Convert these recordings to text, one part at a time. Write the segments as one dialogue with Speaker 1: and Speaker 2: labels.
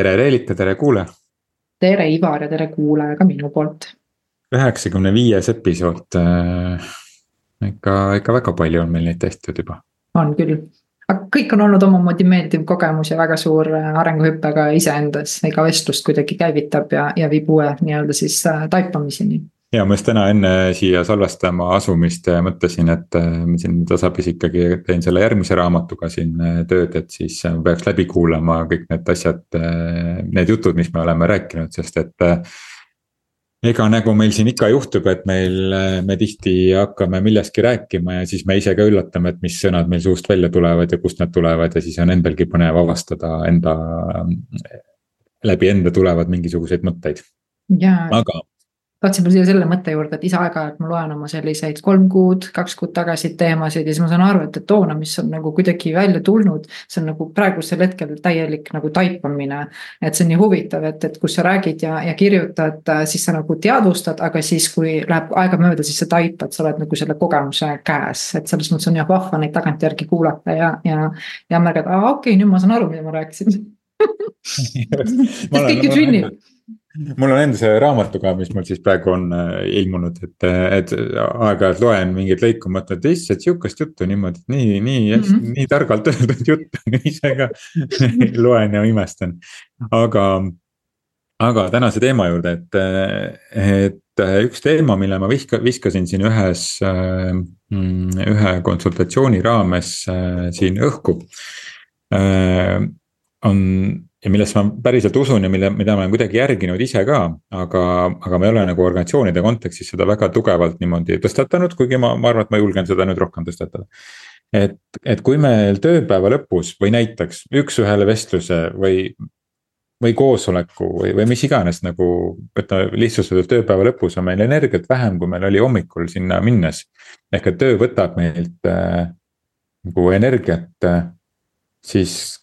Speaker 1: tere, Reelika, tere kuulaja.
Speaker 2: tere, Ivar ja tere kuulaja ka minu poolt.
Speaker 1: üheksakümne viies episood äh,. ikka, ikka väga palju on meil neid tehtud juba.
Speaker 2: on küll, aga kõik on olnud omamoodi meeldiv kogemus ja väga suur äh, arenguhüpe ka iseendas, iga vestlust kuidagi käivitab ja, ja viib uue nii-öelda siis äh, taipamiseni
Speaker 1: ja ma just täna enne siia salvestama asumist mõtlesin, et äh, ma siin tasapisi ikkagi teen selle järgmise raamatuga siin äh, tööd, et siis äh, peaks läbi kuulama kõik need asjad, need jutud, mis me oleme rääkinud, sest et. ega nagu meil siin ikka juhtub, et meil, me tihti hakkame millestki rääkima ja siis me ise ka üllatame, et mis sõnad meil suust välja tulevad ja kust nad tulevad ja siis on endalgi põnev avastada enda. läbi enda tulevad mingisuguseid mõtteid. aga
Speaker 2: tahtsin veel siia selle mõtte juurde, et ise aeg-ajalt ma loen oma selliseid kolm kuud, kaks kuud tagasi teemasid ja siis ma saan aru, et, et toona, mis on nagu kuidagi välja tulnud. see on nagu praegusel hetkel täielik nagu taipamine. et see on nii huvitav, et, et kus sa räägid ja, ja kirjutad, siis sa nagu teadvustad, aga siis, kui läheb aega mööda, siis sa taipad, sa oled nagu selle kogemuse käes, et selles mõttes on jah vahva neid tagantjärgi kuulata ja, ja. ja märgata, aa okei okay,, nüüd ma saan aru, mida ma rääkisin sest kõik ju sünnib
Speaker 1: mul on enda see raamatuga, mis mul siis praegu on äh, ilmunud, et, et aeg-ajalt loen mingeid lõiku, mõtlen, et issand, sihukest juttu niimoodi, nii, nii hästi mm, -hmm. nii targalt öeldud juttu, ise ka loen ja imestan. aga, aga tänase teema juurde, et, et üks teema, mille ma vihka, viskasin siin ühes, äh, ühe konsultatsiooni raames äh, siin õhku. on ja millesse ma päriselt usun ja mille, mida ma olen kuidagi järginud ise ka, aga, aga ma ei ole nagu organisatsioonide kontekstis seda väga tugevalt niimoodi tõstatanud, kuigi ma, ma arvan, et ma julgen seda nüüd rohkem tõstatada. et, et kui meil tööpäeva lõpus või näiteks üks-ühele vestluse või, või koosoleku või, või mis iganes nagu, ütleme lihtsustatult tööpäeva lõpus on meil energiat vähem, kui meil oli hommikul sinna minnes. ehk et töö võtab meilt äh, nagu energiat äh,, siis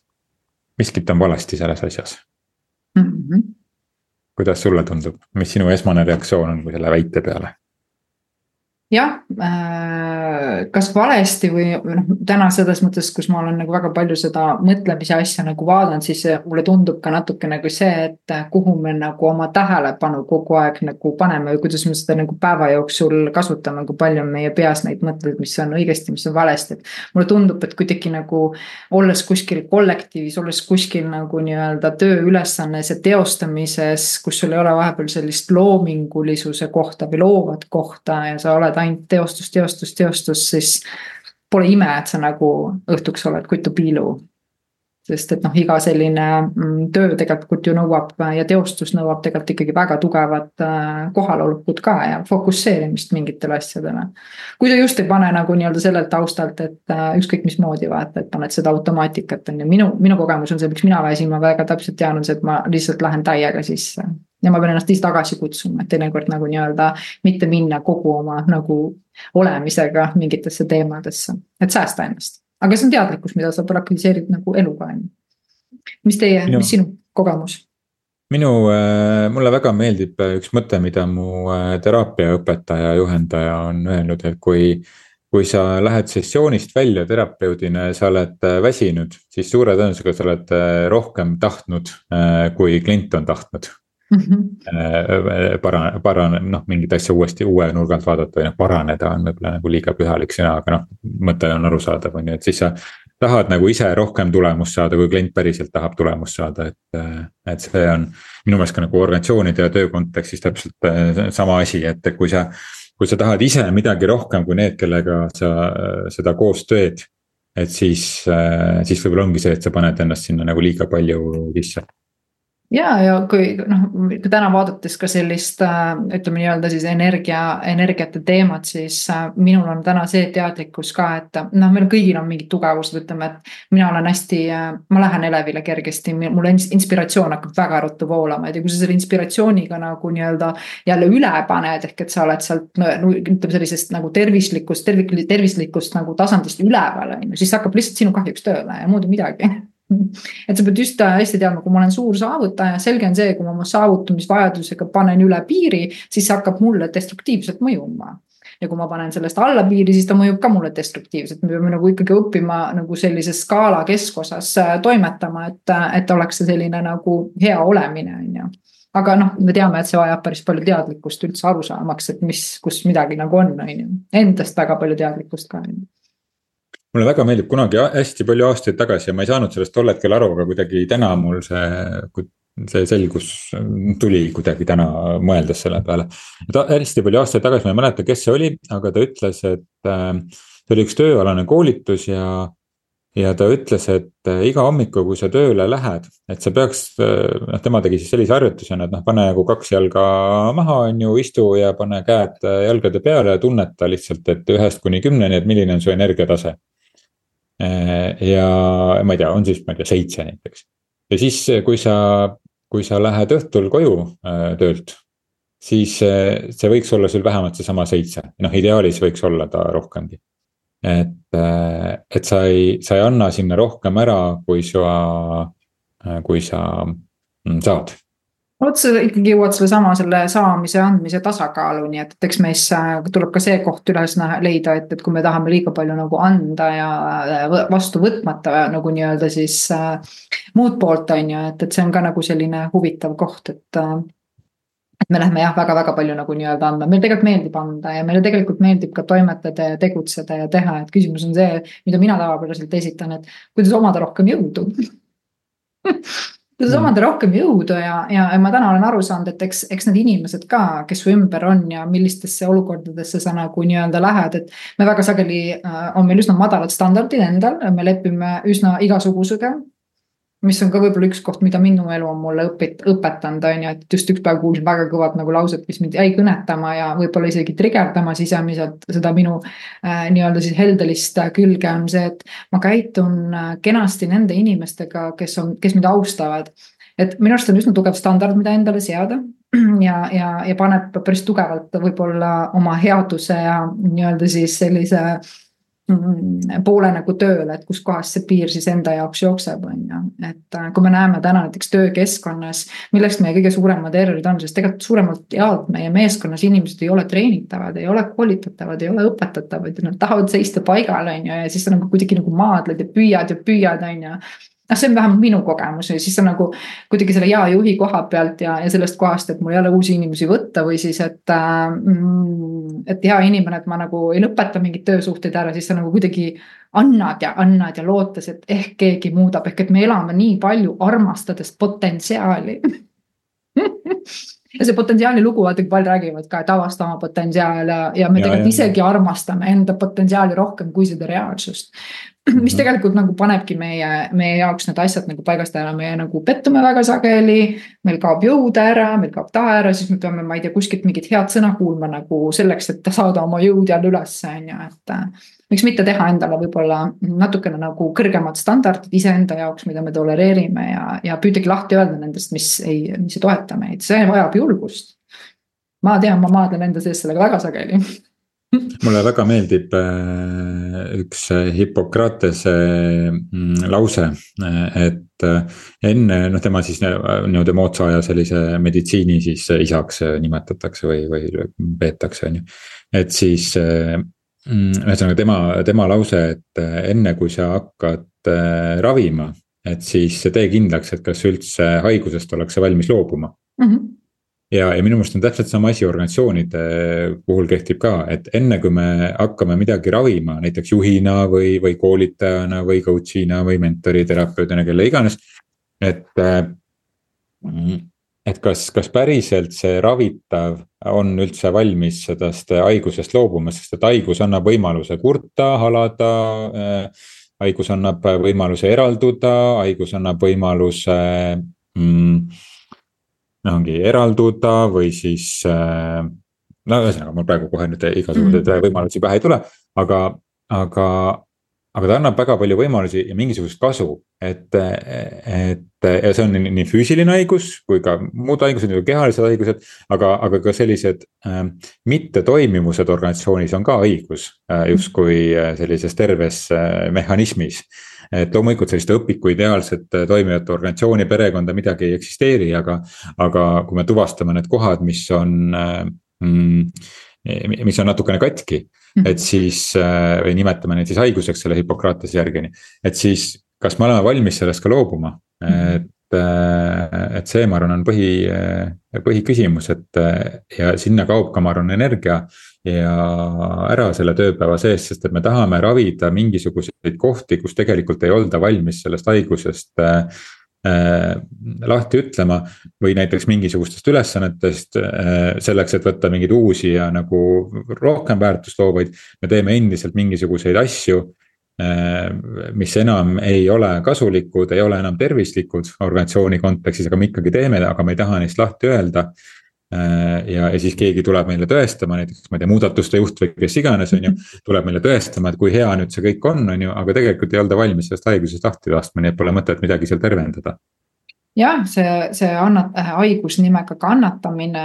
Speaker 1: miskit on valesti selles asjas mm. -hmm. kuidas sulle tundub, mis sinu esmane reaktsioon on selle väite peale?
Speaker 2: Jah äh,, kas valesti või noh, täna selles mõttes, kus ma olen nagu väga palju seda mõtlemise asja nagu vaadanud, siis mulle tundub ka natuke nagu see, et kuhu me nagu oma tähelepanu kogu aeg nagu paneme või kuidas me seda nagu päeva jooksul kasutame, kui palju on meie peas neid mõtteid, mis on õigesti, mis on valesti, et. mulle tundub, et kuidagi nagu olles kuskil kollektiivis, olles kuskil nagu nii-öelda tööülesannes ja teostamises, kus sul ei ole vahepeal sellist loomingulisuse kohta või loovat kohta ja sa oled oled ainult teostus, teostus, teostus, siis pole ime, et sa nagu õhtuks oled kutupiilu. Sest et noh, iga selline mm, töö tegelikult ju nõuab ja teostus nõuab tegelikult ikkagi väga tugevat äh, kohalolekut ka ja fokusseerimist mingitele asjadele. kui sa just ei pane nagu nii-öelda sellelt taustalt, et äh, ükskõik mismoodi vaata, et paned seda automaatikat on ju, minu, minu kogemus on see, miks mina väsin, ma väga täpselt tean, on see, et ma lihtsalt lähen täiega sisse ja ma pean ennast ise tagasi kutsuma, et teinekord nagu nii-öelda mitte minna kogu oma nagu olemisega mingitesse teemadesse, et säästa ennast. Aga see on teadlikkus, mida sa praktiseerid nagu eluga on ju. mis teie, mis sinu kogemus?
Speaker 1: minu, äh, mulle väga meeldib äh, üks mõte, mida mu äh, teraapiaõpetaja, juhendaja on öelnud, et kui kui sa lähed sessioonist välja terapeudina ja sa oled väsinud, siis suure tõenäosusega sa oled rohkem tahtnud, kui klient on tahtnud mm. -hmm. para-, para-, noh, mingit asja uuesti uue nurga alt vaadata või noh, paraneda on võib-olla nagu liiga pühalik sõna, aga noh, mõte on arusaadav, on ju, et siis sa. tahad nagu ise rohkem tulemust saada, kui klient päriselt tahab tulemust saada, et, et see on minu meelest ka nagu organisatsioonide ja töö kontekstis täpselt äh, sama asi, et kui sa. kui sa tahad ise midagi rohkem kui need, kellega sa seda koos teed et siis, äh, siis võib-olla ongi see, et sa paned ennast sinna nagu liiga palju sisse
Speaker 2: ja, ja kui noh, täna vaadates ka sellist äh, ütleme nii-öelda siis energia, energiate teemat, siis äh, minul on täna see teadlikkus ka, et noh, meil kõigil on mingid tugevused, ütleme, et. mina olen hästi, äh, ma lähen elevile kergesti, mul inspiratsioon hakkab väga ruttu voolama ja kui sa selle inspiratsiooniga nagu nii-öelda jälle üle paned, ehk et sa oled sealt no, ütleme sellisest nagu tervislikust, tervik-, tervislikust nagu tasandist üleval, on ju, siis hakkab lihtsalt sinu kahjuks tööle ja muud midagi et sa pead just hästi teadma, kui ma olen suur saavutaja, selge on see, kui ma oma saavutamisvajadusega panen üle piiri, siis see hakkab mulle destruktiivselt mõjuma. Ja kui ma panen sellest allapiiri, siis ta mõjub ka mulle destruktiivselt, me peame nagu ikkagi õppima nagu sellises skaala keskosas äh, toimetama, et, et oleks see selline nagu hea olemine, on ju. Aga noh, me teame, et see vajab päris palju teadlikkust üldse aru saamaks, et mis, kus midagi nagu on, on ju. Endast väga palju teadlikkust ka, on ju
Speaker 1: mulle väga meeldib kunagi hästi palju aastaid tagasi ja ma ei saanud sellest tol hetkel aru, aga kuidagi täna mul see, see selgus tuli kuidagi täna mõeldes selle peale. ta hästi palju aastaid tagasi, ma ei mäleta, kes see oli, aga ta ütles, et äh, see oli üks tööalane koolitus ja ja ta ütles, et äh, iga hommiku, kui sa tööle lähed, et sa peaks, äh, noh, tema tegi siis sellise harjutusena, et noh, pane nagu kaks jalga maha, on ju, istu ja pane käed jalgade peale ja tunneta lihtsalt, et ühest kuni kümneni, et milline on su energiatase. Ja ma ei tea, on siis, ma ei tea, seitse näiteks. ja siis, kui sa, kui sa lähed õhtul koju töölt, siis see võiks olla sul vähemalt seesama seitse, noh, ideaalis võiks olla ta rohkemgi. Et, äh, et sa ei, sa ei anna sinna rohkem ära, kui sa, äh, kui sa mm, saad
Speaker 2: vot sa ikkagi jõuad sellesama selle saamise, andmise tasakaaluni, et, et eks meis äh, tuleb ka see koht üles leida, et, et kui me tahame liiga palju nagu anda ja vastu võtmata nagu nii-öelda siis äh, muud poolt, on ju, et, et see on ka nagu selline huvitav koht, et äh, et me lähme jah, väga-väga palju nagu nii-öelda andma, meile tegelikult meeldib anda ja meile tegelikult meeldib ka toimetada ja tegutseda ja teha, et küsimus on see, mida mina tavapäraselt esitan, et kuidas omada rohkem jõudu kuidas mm. omada rohkem jõudu ja, ja, ja ma täna olen aru saanud, et eks, eks need inimesed ka, kes su ümber on ja millistesse olukordadesse sa nagu nii-öelda lähed, et. me väga sageli äh, on meil üsna madalad standardid endal, me lepime üsna igasugusega mis on ka võib-olla üks koht, mida minu elu on mulle õpit-, õpetanud, on ju, et just üks päev kuulsin väga kõvat nagu lauset, mis mind jäi kõnetama ja võib-olla isegi trigerdama sisemiselt seda minu äh, nii-öelda siis heldelist külge on see, et ma käitun äh, kenasti nende inimestega, kes on, kes mind austavad. et minu arust on üsna tugev standard, mida endale seada ja, ja, ja paneb päris tugevalt võib-olla oma headuse ja nii-öelda siis sellise äh, poole nagu tööle, et kuskohast see piir siis enda jaoks jookseb, on ju. et äh, kui me näeme täna näiteks töökeskkonnas, millest meie kõige suuremad errorid on, sest tegelikult suuremalt jaolt meie meeskonnas inimesed ei ole treenitavad, ei ole koolitatavad, ei ole õpetatavad ja nad tahavad seista paigal, on ju, ja siis sa nagu kuidagi nagu maadled ja püüad ja püüad, on ju noh, see on vähemalt minu kogemus ja siis sa nagu kuidagi selle hea juhi koha pealt ja, ja sellest kohast, et mul ei ole uusi inimesi võtta või siis, et äh,. Et hea inimene, et ma nagu ei lõpeta mingeid töösuhteid ära, siis sa nagu kuidagi annad ja annad ja lootes, et ehk keegi muudab, ehk et me elame nii palju armastades potentsiaali ja see potentsiaali lugu, vaata kui palju räägivad ka, et avasta oma potentsiaal ja, ja me ja, tegelikult ja, isegi armastame enda potentsiaali rohkem kui seda reaalsust. mis mhm. tegelikult nagu panebki meie, meie jaoks need asjad nagu paigast ära, me nagu pettume väga sageli. meil kaob jõud ära, meil kaob tahe ära, siis me peame, ma ei tea, kuskilt mingit head sõna kuulma nagu selleks, et saada oma jõud jälle ülesse, on ju, et. Miks mitte teha endale võib-olla natukene nagu kõrgemad standardid iseenda jaoks, mida me tolereerime ja, ja püüdagi lahti öelda nendest, mis ei, mis ei toeta meid, see vajab julgust. ma tean, ma maadlen enda sees sellega väga sageli
Speaker 1: mulle väga meeldib äh, üks äh, Hippokratese mm, lause, äh, et enne, noh, tema siis nii-öelda moodsa aja sellise meditsiini siis isaks nimetatakse või, või peetakse, on ju. et siis ühesõnaga tema, tema lause, et enne kui sa hakkad ravima, et siis tee kindlaks, et kas üldse haigusest ollakse valmis loobuma mm. -hmm ja, ja minu meelest on täpselt sama asi organisatsioonide puhul kehtib ka, et enne kui me hakkame midagi ravima, näiteks juhina või, või koolitajana või coach'ina või mentori, terapeudina, kelle iganes. et, et kas, kas päriselt see ravitav on üldse valmis sellest haigusest loobuma, sest et haigus annab võimaluse kurta, halada haigus annab võimaluse eralduda, haigus annab võimaluse mm, ongi eralduda või siis äh,. no ühesõnaga, mul praegu kohe nüüd igasuguseid mm võimalusi pähe ei tule, aga, aga. aga ta annab väga palju võimalusi ja mingisugust kasu, et, et ja see on nii, nii füüsiline haigus kui ka muud haigused, nagu kehalised haigused. aga, aga ka sellised äh, mittetoimivused organisatsioonis on ka haigus äh, justkui äh, sellises terves äh, mehhanismis et loomulikult sellist õpiku ideaalset äh, toimivat organisatsiooni, perekonda, midagi ei eksisteeri, aga. aga kui me tuvastame need kohad, mis on äh, mm, mis on natukene katki. -hmm. et siis või nimetame neid siis haiguseks selle Hippokratese järgi, et siis kas me oleme valmis sellest ka loobuma. Et et see, ma arvan, on põhi, põhiküsimus, et ja sinna kaob ka, ma arvan, energia ja ära selle tööpäeva sees, sest et me tahame ravida mingisuguseid kohti, kus tegelikult ei olda valmis sellest haigusest äh, lahti ütlema. või näiteks mingisugustest ülesannetest äh, selleks, et võtta mingeid uusi ja nagu rohkem väärtust loovaid. me teeme endiselt mingisuguseid asju Äh, mis enam ei ole kasulikud, ei ole enam tervislikud organisatsiooni kontekstis, aga me ikkagi teeme, aga me ei taha neist lahti öelda. Ja, ja siis keegi tuleb meile tõestama, näiteks ma ei tea, muudatuste juht või kes iganes, on ju. tuleb meile tõestama, et kui hea nüüd see kõik on, on ju, aga tegelikult ei olda valmis sellest haigusest lahti laskma, nii et pole mõtet midagi seal tervendada
Speaker 2: jah, see, see annat-, äh, haigus nimega kannatamine,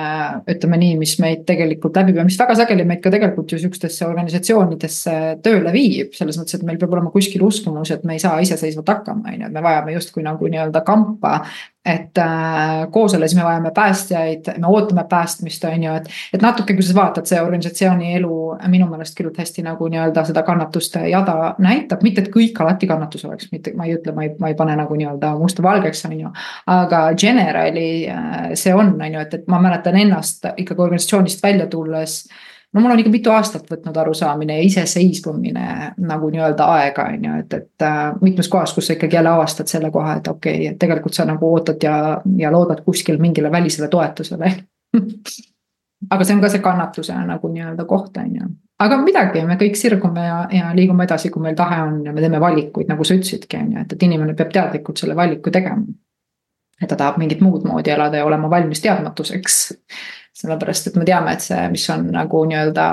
Speaker 2: ütleme nii, mis meid tegelikult läbib ja mis väga sageli meid ka tegelikult ju sihukestesse organisatsioonidesse tööle viib. selles mõttes, et meil peab olema kuskil uskumus, et me ei saa iseseisvalt hakkama, on ju, et me vajame justkui nagu nii-öelda kampa et äh, koos olles me vajame päästjaid, me ootame päästmist, on ju, et. et natuke, kui sa vaatad, see organisatsiooni elu minu meelest küllalt hästi nagu nii-öelda seda kannatuste jada näitab, mitte et kõik alati kannatus oleks, mitte ma ei ütle, ma ei, ma ei pane nagu nii-öelda musta valgeks, on ju. aga generally äh, see on, on ju, et, et ma mäletan ennast ikkagi organisatsioonist välja tulles no mul on ikka mitu aastat võtnud arusaamine ja iseseisvumine nagu nii-öelda aega, on ju, et, et äh, mitmes kohas, kus sa ikkagi jälle avastad selle koha, et okei okay,, et tegelikult sa nagu ootad ja, ja loodad kuskil mingile välisele toetusele aga see on ka see kannatuse nagu nii-öelda koht, on ju. aga midagi, me kõik sirgume ja, ja liigume edasi, kui meil tahe on ja me teeme valikuid, nagu sa ütlesidki, on ju, et, et inimene peab teadlikult selle valiku tegema. et ta tahab mingit muud moodi elada ja olema valmis teadmatuseks sellepärast et me teame, et see, mis on nagu nii-öelda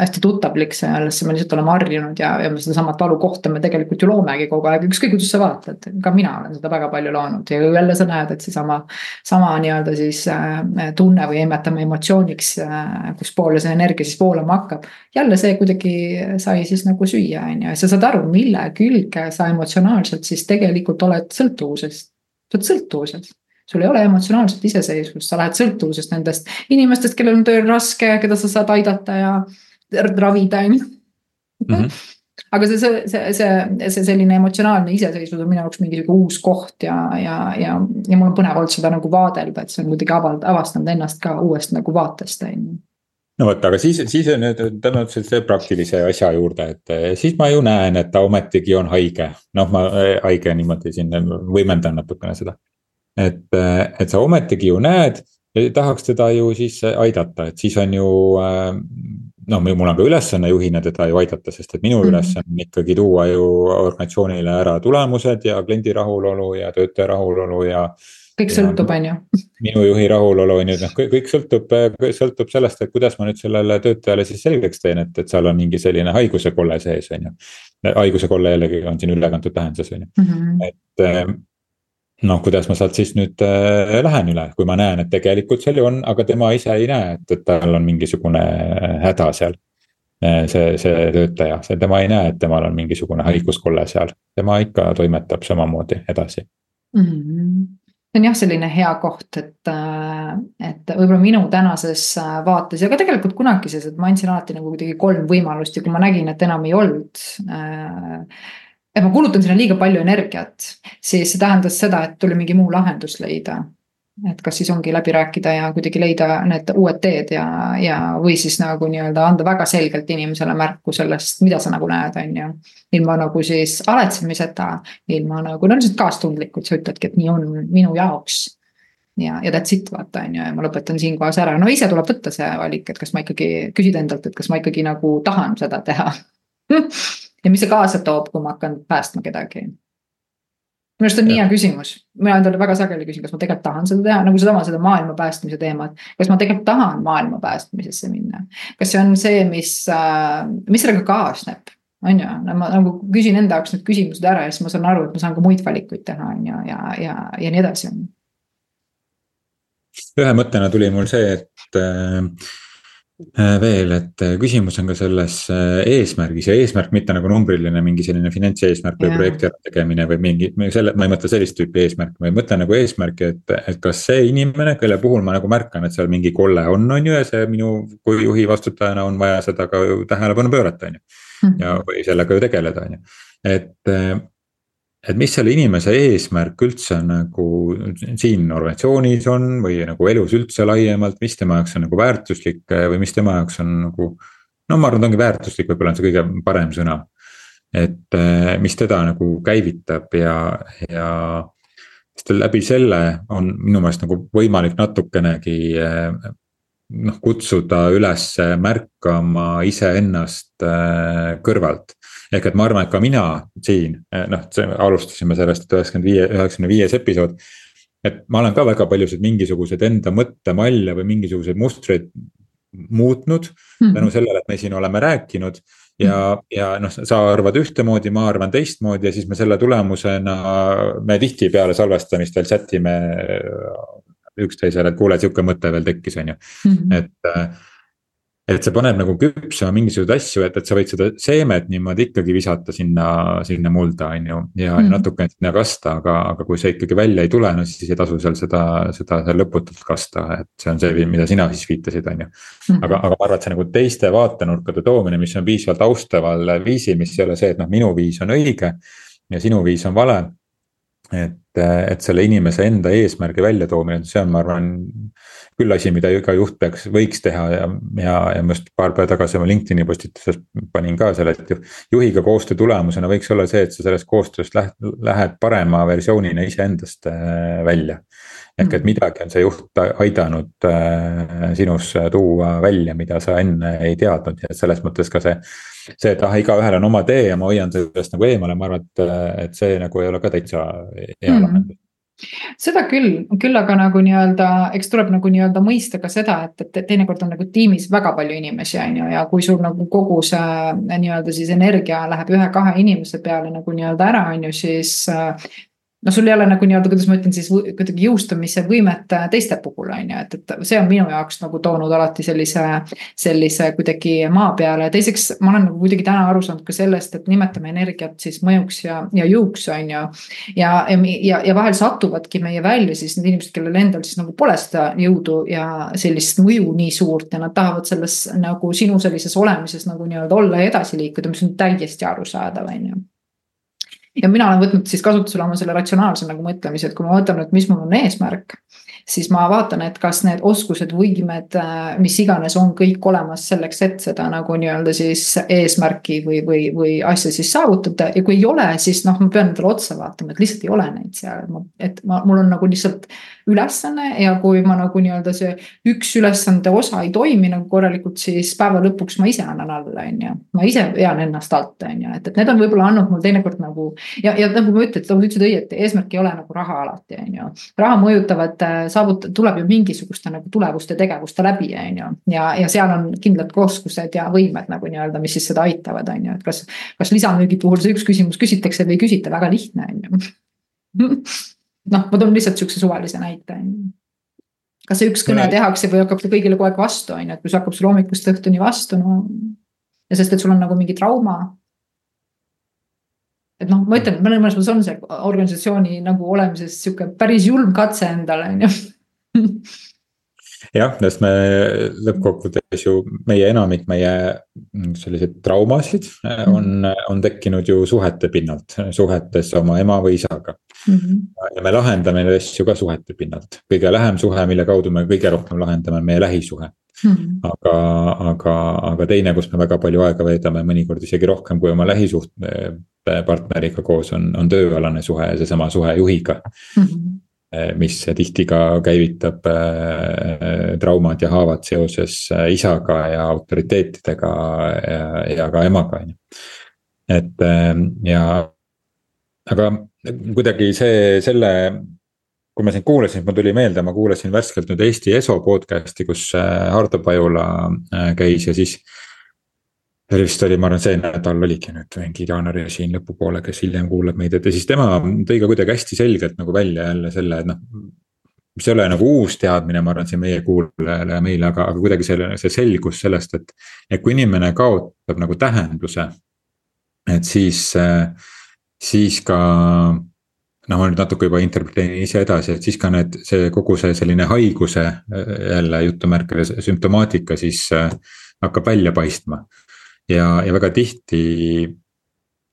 Speaker 2: hästi tuttavlik, sellesse me lihtsalt oleme harjunud ja, ja me sedasamat valukohta me tegelikult ju loomegi kogu aeg, ükskõik kuidas sa vaatad, ka mina olen seda väga palju loonud ja jälle sa näed, et seesama. sama nii-öelda siis äh, tunne või imetame emotsiooniks äh,, kus poole see energia siis voolama hakkab. jälle see kuidagi sai siis nagu süüa, on ju, ja sa saad aru, mille külge sa emotsionaalselt siis tegelikult oled sõltuvuses. sa oled sõltuvuses sul ei ole emotsionaalset iseseisvust, sa lähed sõltuvusest nendest inimestest, kellel on tööl raske, keda sa saad aidata ja ravida, on ju. Mhm. aga see, see, see, see, see selline emotsionaalne iseseisvus on minu jaoks mingi sihuke uus koht ja, ja, ja, ja mul on põnev olnud seda nagu vaadelda, et see on kuidagi avald-, avastanud ennast ka uuest nagu vaatest, on ju
Speaker 1: no vot, aga siis, siis on nüüd tõenäoliselt selle praktilise asja juurde, et eh, siis ma ju näen, et ta ometigi on haige. noh, ma eh, haige niimoodi siin võimendan natukene seda et, et sa ometigi ju näed ja tahaks teda ju siis aidata, et siis on ju. noh, mul on ka ülesanne juhina teda ju aidata, sest et minu mm -hmm. ülesanne on ikkagi tuua ju organisatsioonile ära tulemused ja kliendi rahulolu ja töötaja rahulolu ja
Speaker 2: kõik sõltub, on ju.
Speaker 1: minu juhi rahulolu on ju, noh kõik, sõltub, sõltub sellest, et kuidas ma nüüd sellele töötajale siis selgeks teen, et, et seal on mingi selline haiguse kolle sees, on ju. haiguse kolle jällegi on siin ülekantud tähenduses, on ju, mhm. et noh, kuidas ma sealt siis nüüd äh, lähen üle, kui ma näen, et tegelikult seal ju on, aga tema ise ei näe, et, et tal on mingisugune häda seal. Äh, see, see töötaja, see tema ei näe, et temal on mingisugune haiguskolle seal, tema ikka toimetab samamoodi edasi
Speaker 2: mm. -hmm see on jah, selline hea koht, et, äh, et võib-olla minu tänases äh, vaates ja ka tegelikult kunagises, et ma andsin alati nagu kuidagi kolm võimalust ja kui ma nägin, et enam ei olnud äh, et ma kulutan sinna liiga palju energiat, siis see tähendas seda, et tuli mingi muu lahendus leida. et kas siis ongi läbi rääkida ja kuidagi leida need uued teed ja, ja, või siis nagu nii-öelda anda väga selgelt inimesele märku sellest, mida sa nagu näed, on ju. ilma nagu siis aletsemiseta, ilma nagu, no lihtsalt kaastundlikult sa ütledki, et nii on minu jaoks ja, ja that's it, vaata on ju, ja ma lõpetan siinkohas ära, no ise tuleb võtta see valik, et kas ma ikkagi, küsida endalt, et kas ma ikkagi nagu tahan seda teha ja mis see kaasa toob, kui ma hakkan päästma kedagi? minu arust on nii hea küsimus, mina endale väga sageli küsin, kas ma tegelikult tahan seda teha, nagu sedama seda maailma päästmise teemat. kas ma tegelikult tahan maailma päästmisesse minna, kas see on see, mis, äh, mis sellega kaasneb? on ju, ma nagu küsin enda jaoks need küsimused ära ja siis ma saan aru, et ma saan ka muid valikuid teha, on ju, ja, ja, ja nii edasi.
Speaker 1: ühe mõttena tuli mul see, et Äh, veel, et äh, küsimus on ka selles äh, eesmärgis ja eesmärk mitte nagu numbriline mingi selline finantseesmärk või projekti tegemine või mingi, selle, ma ei mõtle sellist tüüpi eesmärki, ma mõtlen nagu eesmärki, et, et kas see inimene, kelle puhul ma nagu märkan, et seal mingi kolle on, on ju, ja see minu kui juhi vastutajana on vaja seda ka tähelepanu pöörata, on ju. Mhm. ja, või sellega ju tegeleda, on ju, et et mis selle inimese eesmärk üldse nagu siin organisatsioonis on või nagu elus üldse laiemalt, mis tema jaoks on nagu väärtuslik või mis tema jaoks on nagu. no ma arvan, et ongi väärtuslik, võib-olla on see kõige parem sõna. et mis teda nagu käivitab ja, ja. sest läbi selle on minu meelest nagu võimalik natukenegi noh, kutsuda üles märkama iseennast kõrvalt ehk et ma arvan, et ka mina siin, eh, noh, alustasime sellest, et üheksakümmend viie, üheksakümne viies episood. et ma olen ka väga paljusid mingisuguseid enda mõttemalle või mingisuguseid mustreid muutnud mm. tänu sellele, et me siin oleme rääkinud. ja, ja noh, sa arvad ühtemoodi, ma arvan teistmoodi ja siis me selle tulemusena, me tihtipeale salvestamistel chat ime üksteisele, et kuule, sihuke mõte veel tekkis, on ju, mhm. et et see paneb nagu küpsema mingisuguseid asju, et, et sa võid seda seemet niimoodi ikkagi visata sinna, sinna mulda, on ju. ja mm. natukene sinna kasta, aga, aga kui see ikkagi välja ei tule, no siis ei tasu seal seda, seda seal lõputult kasta, et see on see, mida sina siis viitasid, on ju. Mhm. aga, aga ma arvan, et see nagu teiste vaatenurkade toomine, mis on piisavalt austaval viisil, mis ei ole see, et noh, minu viis on õige ja sinu viis on vale et, et selle inimese enda eesmärgi väljatoomine, see on, ma arvan, küll asi, mida iga juht peaks, võiks teha ja, ja, ja ma just paar päeva tagasi oma LinkedIn'i postituses panin ka selle, et juhiga koostöö tulemusena võiks olla see, et sa sellest koostööst lähed, lähed parema versioonina iseendast äh, välja. Ehk et mm. midagi on see juht aidanud äh, sinus tuua välja, mida sa enne ei teadnud. Ja selles mõttes ka see see, et ah, igaühel on oma tee ja ma hoian sellest nagu eemale, ma arvan, et, et see nagu ei ole ka täitsa hea mm lahendus.
Speaker 2: Seda küll, küll aga nagu nii-öelda, eks tuleb nagu nii-öelda mõista ka seda, et, et teinekord on nagu tiimis väga palju inimesi, on ju, ja kui sul nagu kogu see nii-öelda siis energia läheb ühe-kahe inimese peale nagu nii-öelda ära, on ju, siis no sul ei ole nagu nii-öelda, kuidas ma ütlen siis kuidagi jõustamise võimet äh, teiste puhul on ju, et, et see on minu jaoks nagu toonud alati sellise. sellise kuidagi maa peale ja teiseks ma olen nagu kuidagi täna aru saanud ka sellest, et nimetame energiat siis mõjuks ja, ja jõuks on ju. ja, ja, ja, ja vahel satuvadki meie välja siis need inimesed, kellel endal siis nagu pole seda jõudu ja sellist mõju nii suurt ja nad tahavad selles nagu sinu sellises olemises nagu nii-öelda olla ja edasi liikuda, mis on täiesti arusaadav, on ju ja mina olen võtnud siis kasutusele oma selle ratsionaalse nagu mõtlemise, et kui ma võtan nüüd, mis mul on eesmärk siis ma vaatan, et kas need oskused, võimed, äh, mis iganes on kõik olemas selleks, et seda nagu nii-öelda siis eesmärki või, või, või asja siis saavutada ja kui ei ole, siis noh, ma pean endale otsa vaatama, et lihtsalt ei ole neid seal, et ma, et ma, mul on nagu lihtsalt ülesanne ja kui ma nagu nii-öelda see üks ülesande osa ei toimi nagu korralikult, siis päeva lõpuks ma ise annan alla, on ju. ma ise vean ennast alt, on ju, et, et need on võib-olla andnud mul teinekord nagu ja, ja nagu ma ütlen, nagu sa ütlesid õieti, eesmärk ei ole nagu raha alati, on ju. raha mõjutavad saavutada, tuleb ju mingisuguste nagu tulevuste, tegevuste läbi, on ju. ja, ja seal on kindlad oskused ja võimed nagu nii-öelda, mis siis seda aitavad, on ju, et kas. kas lisamüügi puhul see üks küsimus küsitakse või ei küsita, väga lihtne on ju. noh, ma toon lihtsalt sihukese suvalise näite, on ju kas see üks kõne tehakse või hakkab ta kõigile kogu aeg vastu, on ju, et kui see hakkab sulle hommikust õhtuni vastu, no. ja sest, et sul on nagu mingi trauma et noh, ma ütlen, mõnes mõttes on see organisatsiooni nagu olemises sihuke päris julm katse endale, on ju
Speaker 1: jah, sest me lõppkokkuvõttes ju meie enamik meie selliseid traumasid mm. on, on tekkinud ju suhete pinnalt, suhetes oma ema või isaga mm. -hmm. ja me lahendame neid asju ka suhete pinnalt, kõige lähem suhe, mille kaudu me kõige rohkem lahendame, on meie lähisuhe mm. -hmm. aga, aga, aga teine, kus me väga palju aega veedame, mõnikord isegi rohkem kui oma lähisuht partneriga koos on, on tööalane suhe ja seesama suhe juhiga mm. -hmm mis tihti ka käivitab äh, traumad ja haavad seoses äh, isaga ja autoriteetidega ja, ja ka emaga, on ju. et äh, ja, aga kuidagi see, selle, kui ma sind kuulasin, mul tuli meelde, ma kuulasin värskelt nüüd Eesti ESO podcast'i, kus Hardo Pajula käis ja siis see vist oli, ma arvan, see nädal oligi nüüd mingi jaanuari siin lõpupoole, kes hiljem kuulab meid, et ja siis tema tõi ka kuidagi hästi selgelt nagu välja jälle selle, et noh. mis ei ole nagu uus teadmine, ma arvan, siin meie kuulajale ja meile, aga, aga kuidagi selle, see selgus sellest, et. et kui inimene kaotab nagu tähenduse, et siis, siis ka noh, ma nüüd natuke juba interpreteerin ise edasi, et siis ka need, see kogu see selline haiguse jälle jutumärkides sümptomaatika siis hakkab välja paistma. Ja, ja väga tihti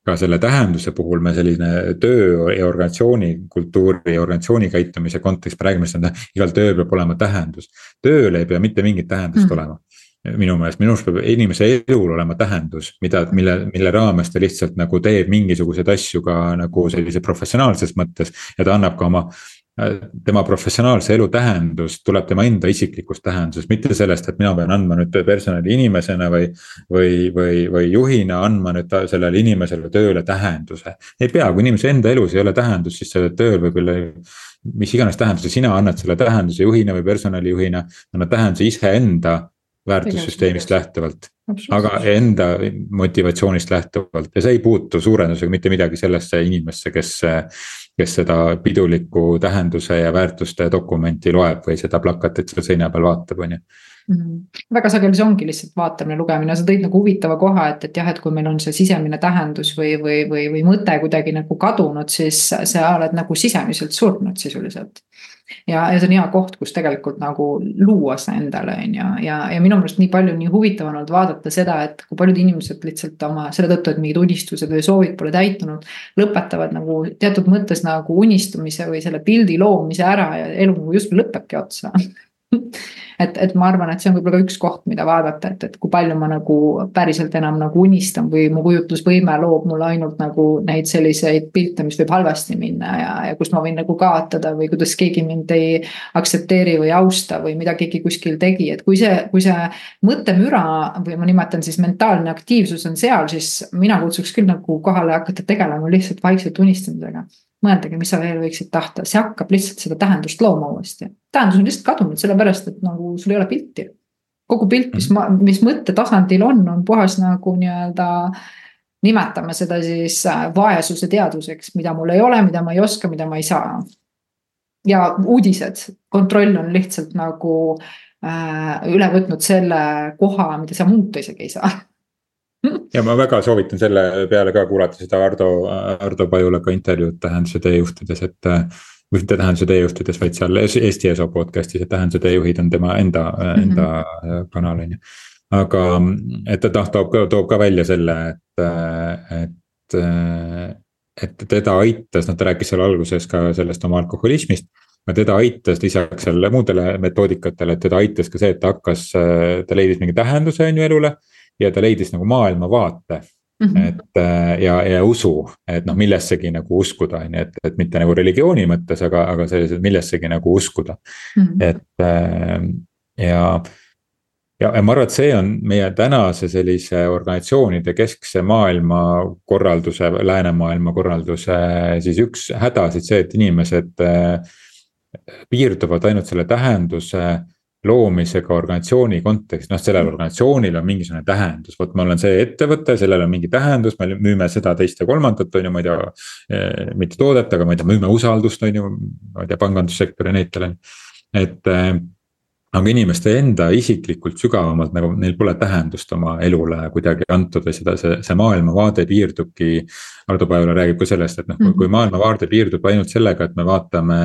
Speaker 1: ka selle tähenduse puhul me selline töö ja organisatsiooni kultuuri ja organisatsiooni käitumise kontekstis räägime seda, igal tööl peab olema tähendus. tööl ei pea mitte mingit tähendust mm. olema minu meelest, minu arust peab inimese elul olema tähendus, mida, mille, mille raames ta lihtsalt nagu teeb mingisuguseid asju ka nagu sellise professionaalses mõttes. ja ta annab ka oma, tema professionaalse elu tähendus tuleb tema enda isiklikust tähendusest, mitte sellest, et mina pean andma nüüd personali inimesena või. või, või, või juhina andma nüüd sellele inimesele tööle tähenduse. ei pea, kui inimese enda elus ei ole tähendust, siis sellel tööl võib olla mis iganes tähenduse sina annad selle tähenduse juhina või personalijuhina, annad tähenduse iseenda väärtussüsteemist lähtuvalt. aga enda motivatsioonist lähtuvalt ja see ei puutu suurendusega mitte midagi sellesse inimesse, kes. Kes seda pidulikku tähenduse ja väärtuste dokumenti loeb või seda plakatit seal seina peal vaatab, on ju.
Speaker 2: Mm -hmm. väga sageli see ongi lihtsalt vaatamine, lugemine, sa tõid nagu huvitava koha, et, et jah, et kui meil on see sisemine tähendus või, või, või, või mõte kuidagi nagu kadunud, siis sa oled nagu sisemiselt surnud sisuliselt ja, ja see on hea koht, kus tegelikult nagu luua see endale, on ju, ja, ja minu meelest nii palju, nii huvitav on olnud vaadata seda, et kui paljud inimesed lihtsalt oma selle tõttu, et mingid unistused või soovid pole täitunud. lõpetavad nagu teatud mõttes nagu unistumise või selle pildi loomise ära ja elu justkui lõpebki otsa et, et ma arvan, et see on võib-olla ka üks koht, mida vaadata, et, et kui palju ma nagu päriselt enam nagu unistan või mu kujutlusvõime loob mulle ainult nagu neid selliseid pilte, mis võib halvasti minna ja, ja kus ma võin nagu kaotada või kuidas keegi mind ei aktsepteeri või austa või mida keegi kuskil tegi, et kui see, kui see mõttemüra või ma nimetan siis mentaalne aktiivsus on seal, siis mina kutsuks küll nagu kohale hakata tegelema lihtsalt vaikselt unistamisega mõeldagi, mis sa veel võiksid tahta, see hakkab lihtsalt seda tähendust looma uuesti. tähendus on lihtsalt kadunud, sellepärast et nagu sul ei ole pilti. kogu pilt, mis ma, mis mõttetasandil on, on puhas nagu nii-öelda. nimetame seda siis äh, vaesuse teadvuseks, mida mul ei ole, mida ma ei oska, mida ma ei saa. ja uudised, kontroll on lihtsalt nagu äh, üle võtnud selle koha, mida sa muuta isegi ei saa
Speaker 1: ja ma väga soovitan selle peale ka kuulata seda Ardo, Ardo Pajulaga intervjuud tähenduse teejuhtides, et. või mitte tähenduse teejuhtides, vaid seal Eesti ESO podcast'is, et tähenduse teejuhid on tema enda mm, -hmm. enda kanal on ju. aga, et ta noh, toob ka, toob ka välja selle, et, et et teda aitas, noh ta rääkis seal alguses ka sellest oma alkoholismist. aga teda aitas lisaks sellele muudele metoodikatele, et teda aitas ka see, et ta hakkas, ta leidis mingi tähenduse on ju elule ja ta leidis nagu maailmavaate Mm -hmm. et äh, ja, ja usu, et noh, millessegi nagu uskuda, on ju, et, et mitte nagu religiooni mõttes, aga, aga sellised millessegi nagu uskuda mm. -hmm. et äh, ja, ja, ja ma arvan, et see on meie tänase sellise organisatsioonide keskse maailmakorralduse, läänemaailma korralduse siis üks hädasid see, et inimesed äh, piirduvad ainult selle tähenduse loomisega organisatsiooni kontekstis, noh, sellel organisatsioonil on mingisugune tähendus, vot ma olen see ettevõte, sellel on mingi tähendus, me müüme seda, teist ja kolmandat, on ju, ma ei tea. Eh, mitte toodet, aga ma ei tea, müüme usaldust, on ju, ma ei tea, pangandussektori näitel on ju, et äh, aga inimeste enda isiklikult sügavamalt nagu neil pole tähendust oma elule kuidagi antud või seda, see, see maailmavaade piirdubki. Ardo Pajula räägib ka sellest, et noh, kui mhm. maailmavaade piirdub ainult sellega, et me vaatame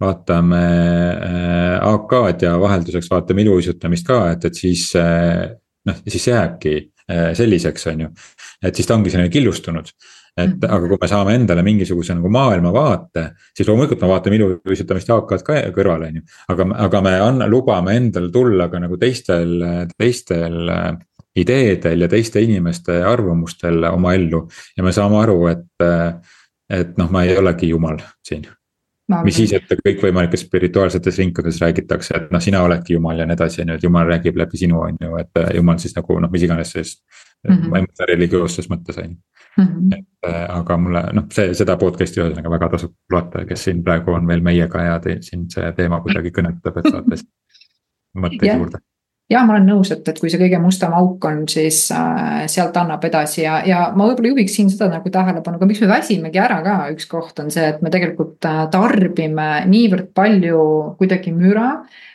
Speaker 1: vaatame äh, AK-d ja vahelduseks vaatame iluuisutamist ka, et, et siis äh, noh, siis jääbki äh, selliseks, on ju. et siis ta ongi selline killustunud. et -hmm. aga kui me saame endale mingisuguse nagu maailmavaate, siis loomulikult me vaatame iluuisutamist ja AK-d ka kõrvale, on ju. aga, aga me anna, lubame endal tulla ka nagu teistel, teistel ideedel ja teiste inimeste arvamustel oma ellu ja me saame aru, et, et noh, ma ei olegi jumal siin mis siis, et kõikvõimalikes spirituaalsetes ringkondades räägitakse, et noh, sina oledki jumal ja nii edasi, on ju, et jumal räägib läbi sinu, on ju, et äh, jumal siis nagu noh, mis iganes siis mm. -hmm. ma ei mõtle religioosses mõttes, on ju. Mhm. et äh, aga mulle noh, see, seda podcast'i ühesõnaga väga tasub kuulata, kes siin praegu on veel meiega ja te, siin see teema kuidagi kõnetab, et saate mõtteid juurde
Speaker 2: jah, ma olen nõus, et, et kui see kõige mustem auk on, siis äh, sealt annab edasi ja, ja ma võib-olla juhiksin seda nagu tähelepanu, aga miks me väsimegi ära ka, üks koht on see, et me tegelikult äh, tarbime niivõrd palju kuidagi müra.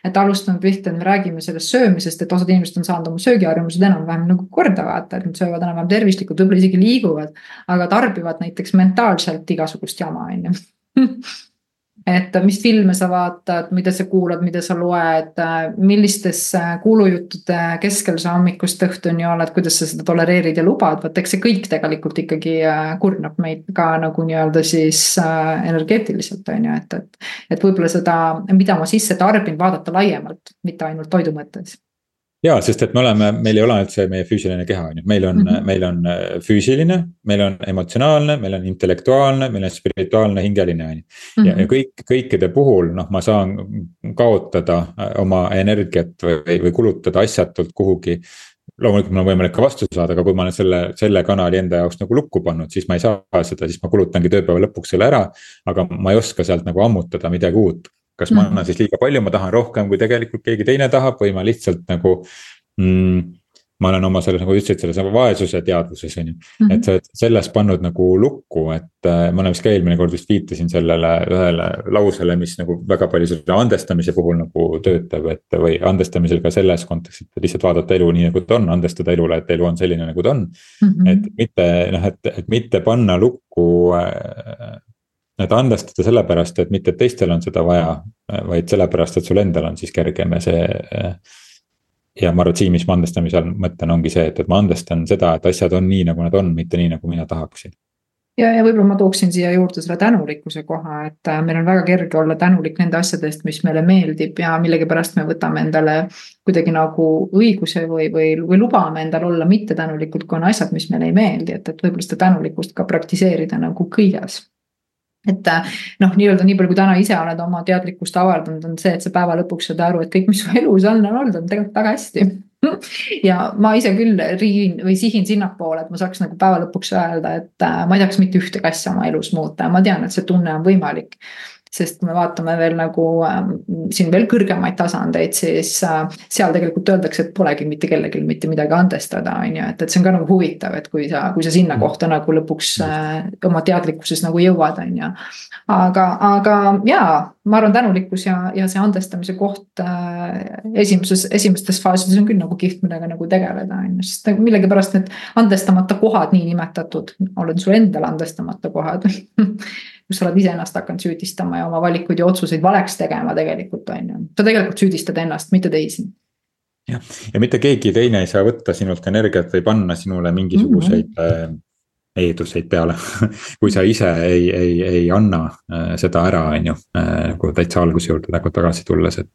Speaker 2: et alustame pihta, et me räägime sellest söömisest, et osad inimesed on saanud oma söögiharjumused enam-vähem nagu korda vaata, et nad söövad enam-vähem tervislikult, võib-olla isegi liiguvad. aga tarbivad näiteks mentaalselt igasugust jama, on ju et mis filme sa vaatad, mida sa kuulad, mida sa loed, millistes kuulujuttude keskel sa hommikust õhtuni oled, kuidas sa seda tolereerid ja lubad, vot eks see kõik tegelikult ikkagi äh, kurnab meid ka nagu nii-öelda siis äh, energeetiliselt on ju, et, et. et võib-olla seda, mida ma sisse tarbin, vaadata laiemalt, mitte ainult toidu mõttes
Speaker 1: ja, sest et me oleme, meil ei ole ainult see meie füüsiline keha, on ju, meil on mm, -hmm. meil on äh, füüsiline, meil on emotsionaalne, meil on intellektuaalne, meil on spirituaalne, hingeline, on ju. ja, ja mhm. kõik, kõikide puhul noh, ma saan kaotada äh, oma energiat või, või kulutada asjatult kuhugi loomulikult mul on võimalik ka vastu saada, aga kui ma olen selle, selle kanali enda jaoks nagu lukku pannud, siis ma ei saa seda, siis ma kulutangi tööpäeva lõpuks selle ära. aga ma ei oska sealt nagu ammutada midagi uut kas ma annan siis liiga palju, ma tahan rohkem, kui tegelikult keegi teine tahab või ma lihtsalt nagu mm, ma olen oma selles, nagu ütlesid, selles vaesuse teadvuses on ju. -hmm. et sa oled selles pannud nagu lukku, et äh, ma olen vist ka eelmine kord vist viitasin sellele ühele lausele, mis nagu väga palju selle andestamise puhul nagu töötab, et. või andestamisel ka selles kontekstis, et lihtsalt vaadata elu nii, nagu ta on, andestada elule, et elu on selline, nagu ta on mm. -hmm. et mitte noh, et, et mitte panna lukku äh, et andestada sellepärast, et mitte, teistel on seda vaja, vaid sellepärast, et sul endal on siis kergem ja see. ja ma arvan, et siin, mis ma andestamise all mõtlen, ongi see, et, et ma andestan seda, et asjad on nii, nagu nad on, mitte nii, nagu mina tahaksin
Speaker 2: ja, ja võib-olla ma tooksin siia juurde selle tänulikkuse koha, et äh, meil on väga kerge olla tänulik nende asjade eest, mis meile meeldib ja millegipärast me võtame endale kuidagi nagu õiguse või, või, või lubame endal olla mittetänulikud, kui on asjad, mis meile ei meeldi, et, et võib-olla seda tänulikkust ka praktiseerida nagu kõiges et äh, noh, nii-öelda nii palju, kui täna ise oled oma teadlikkust avaldanud, on see, et sa päeva lõpuks saad aru, et kõik, mis su elus on, on olnud, on tegelikult väga hästi. Ja ma ise küll riin või sihin sinnapoole, et ma saaks nagu päeva lõpuks öelda, et äh, ma ei tahaks mitte ühtegi asja oma elus muuta ja ma tean, et see tunne on võimalik sest kui me vaatame veel nagu äh, siin veel kõrgemaid tasandeid, siis äh, seal tegelikult öeldakse, et polegi mitte kellelgi mitte midagi andestada, on ju, et, et see on ka nagu huvitav, et kui sa, kui sa sinna mm. kohta nagu lõpuks äh, oma teadlikkuses nagu jõuad, on ju. aga, aga jaa, ma arvan, tänulikkus ja, ja see andestamise koht äh, esimeses, esimestes faasides on küll nagu kihvt, millega nagu tegeleda, on ju, sest millegipärast need andestamata kohad, niinimetatud, oled sul endal andestamata kohad kus sa oled iseennast hakanud süüdistama ja oma valikuid ja otsuseid valeks tegema tegelikult on ju, sa tegelikult süüdistad ennast, mitte teisi
Speaker 1: jah, ja mitte keegi teine ei saa võtta sinult energiat või panna sinule mingisuguseid mm -hmm. eelduseid peale kui sa ise ei, ei, ei anna äh, seda ära, on ju, äh, nagu täitsa alguse juurde nagu tagasi tulles, et,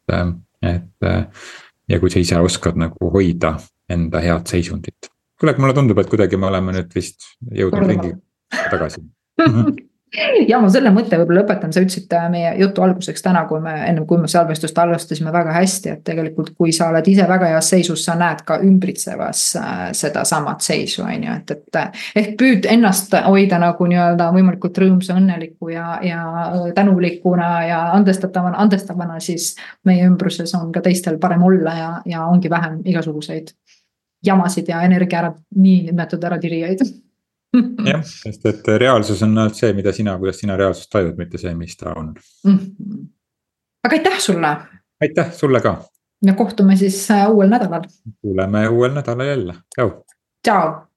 Speaker 1: et. ja kui sa ise oskad nagu hoida enda head seisundit. kuule, aga mulle tundub, et kuidagi me oleme nüüd vist jõudnud ringi tagasi
Speaker 2: ja ma selle mõtte võib-olla lõpetan, sa ütlesid äh, meie jutu alguseks täna, kui me ennem kui me salvestust alustasime väga hästi, et tegelikult, kui sa oled ise väga heas seisus, sa näed ka ümbritsevas äh, sedasamat seisu, on ju, et, et. Äh, ehk püüd ennast hoida nagu nii-öelda võimalikult rõõmsa, õnneliku ja, ja tänulikuna ja andestatavana, andestavana, siis. meie ümbruses on ka teistel parem olla ja, ja ongi vähem igasuguseid jamasid ja energia ära, niinimetatud äratirijaid
Speaker 1: jah, sest et reaalsus on ainult see, mida sina, kuidas sina reaalsust tajud, mitte see, mis ta on mm. -hmm.
Speaker 2: aga aitäh sulle.
Speaker 1: aitäh sulle ka.
Speaker 2: ja kohtume siis äh, uuel nädalal.
Speaker 1: kuuleme uuel nädalal jälle, tšau.
Speaker 2: tšau.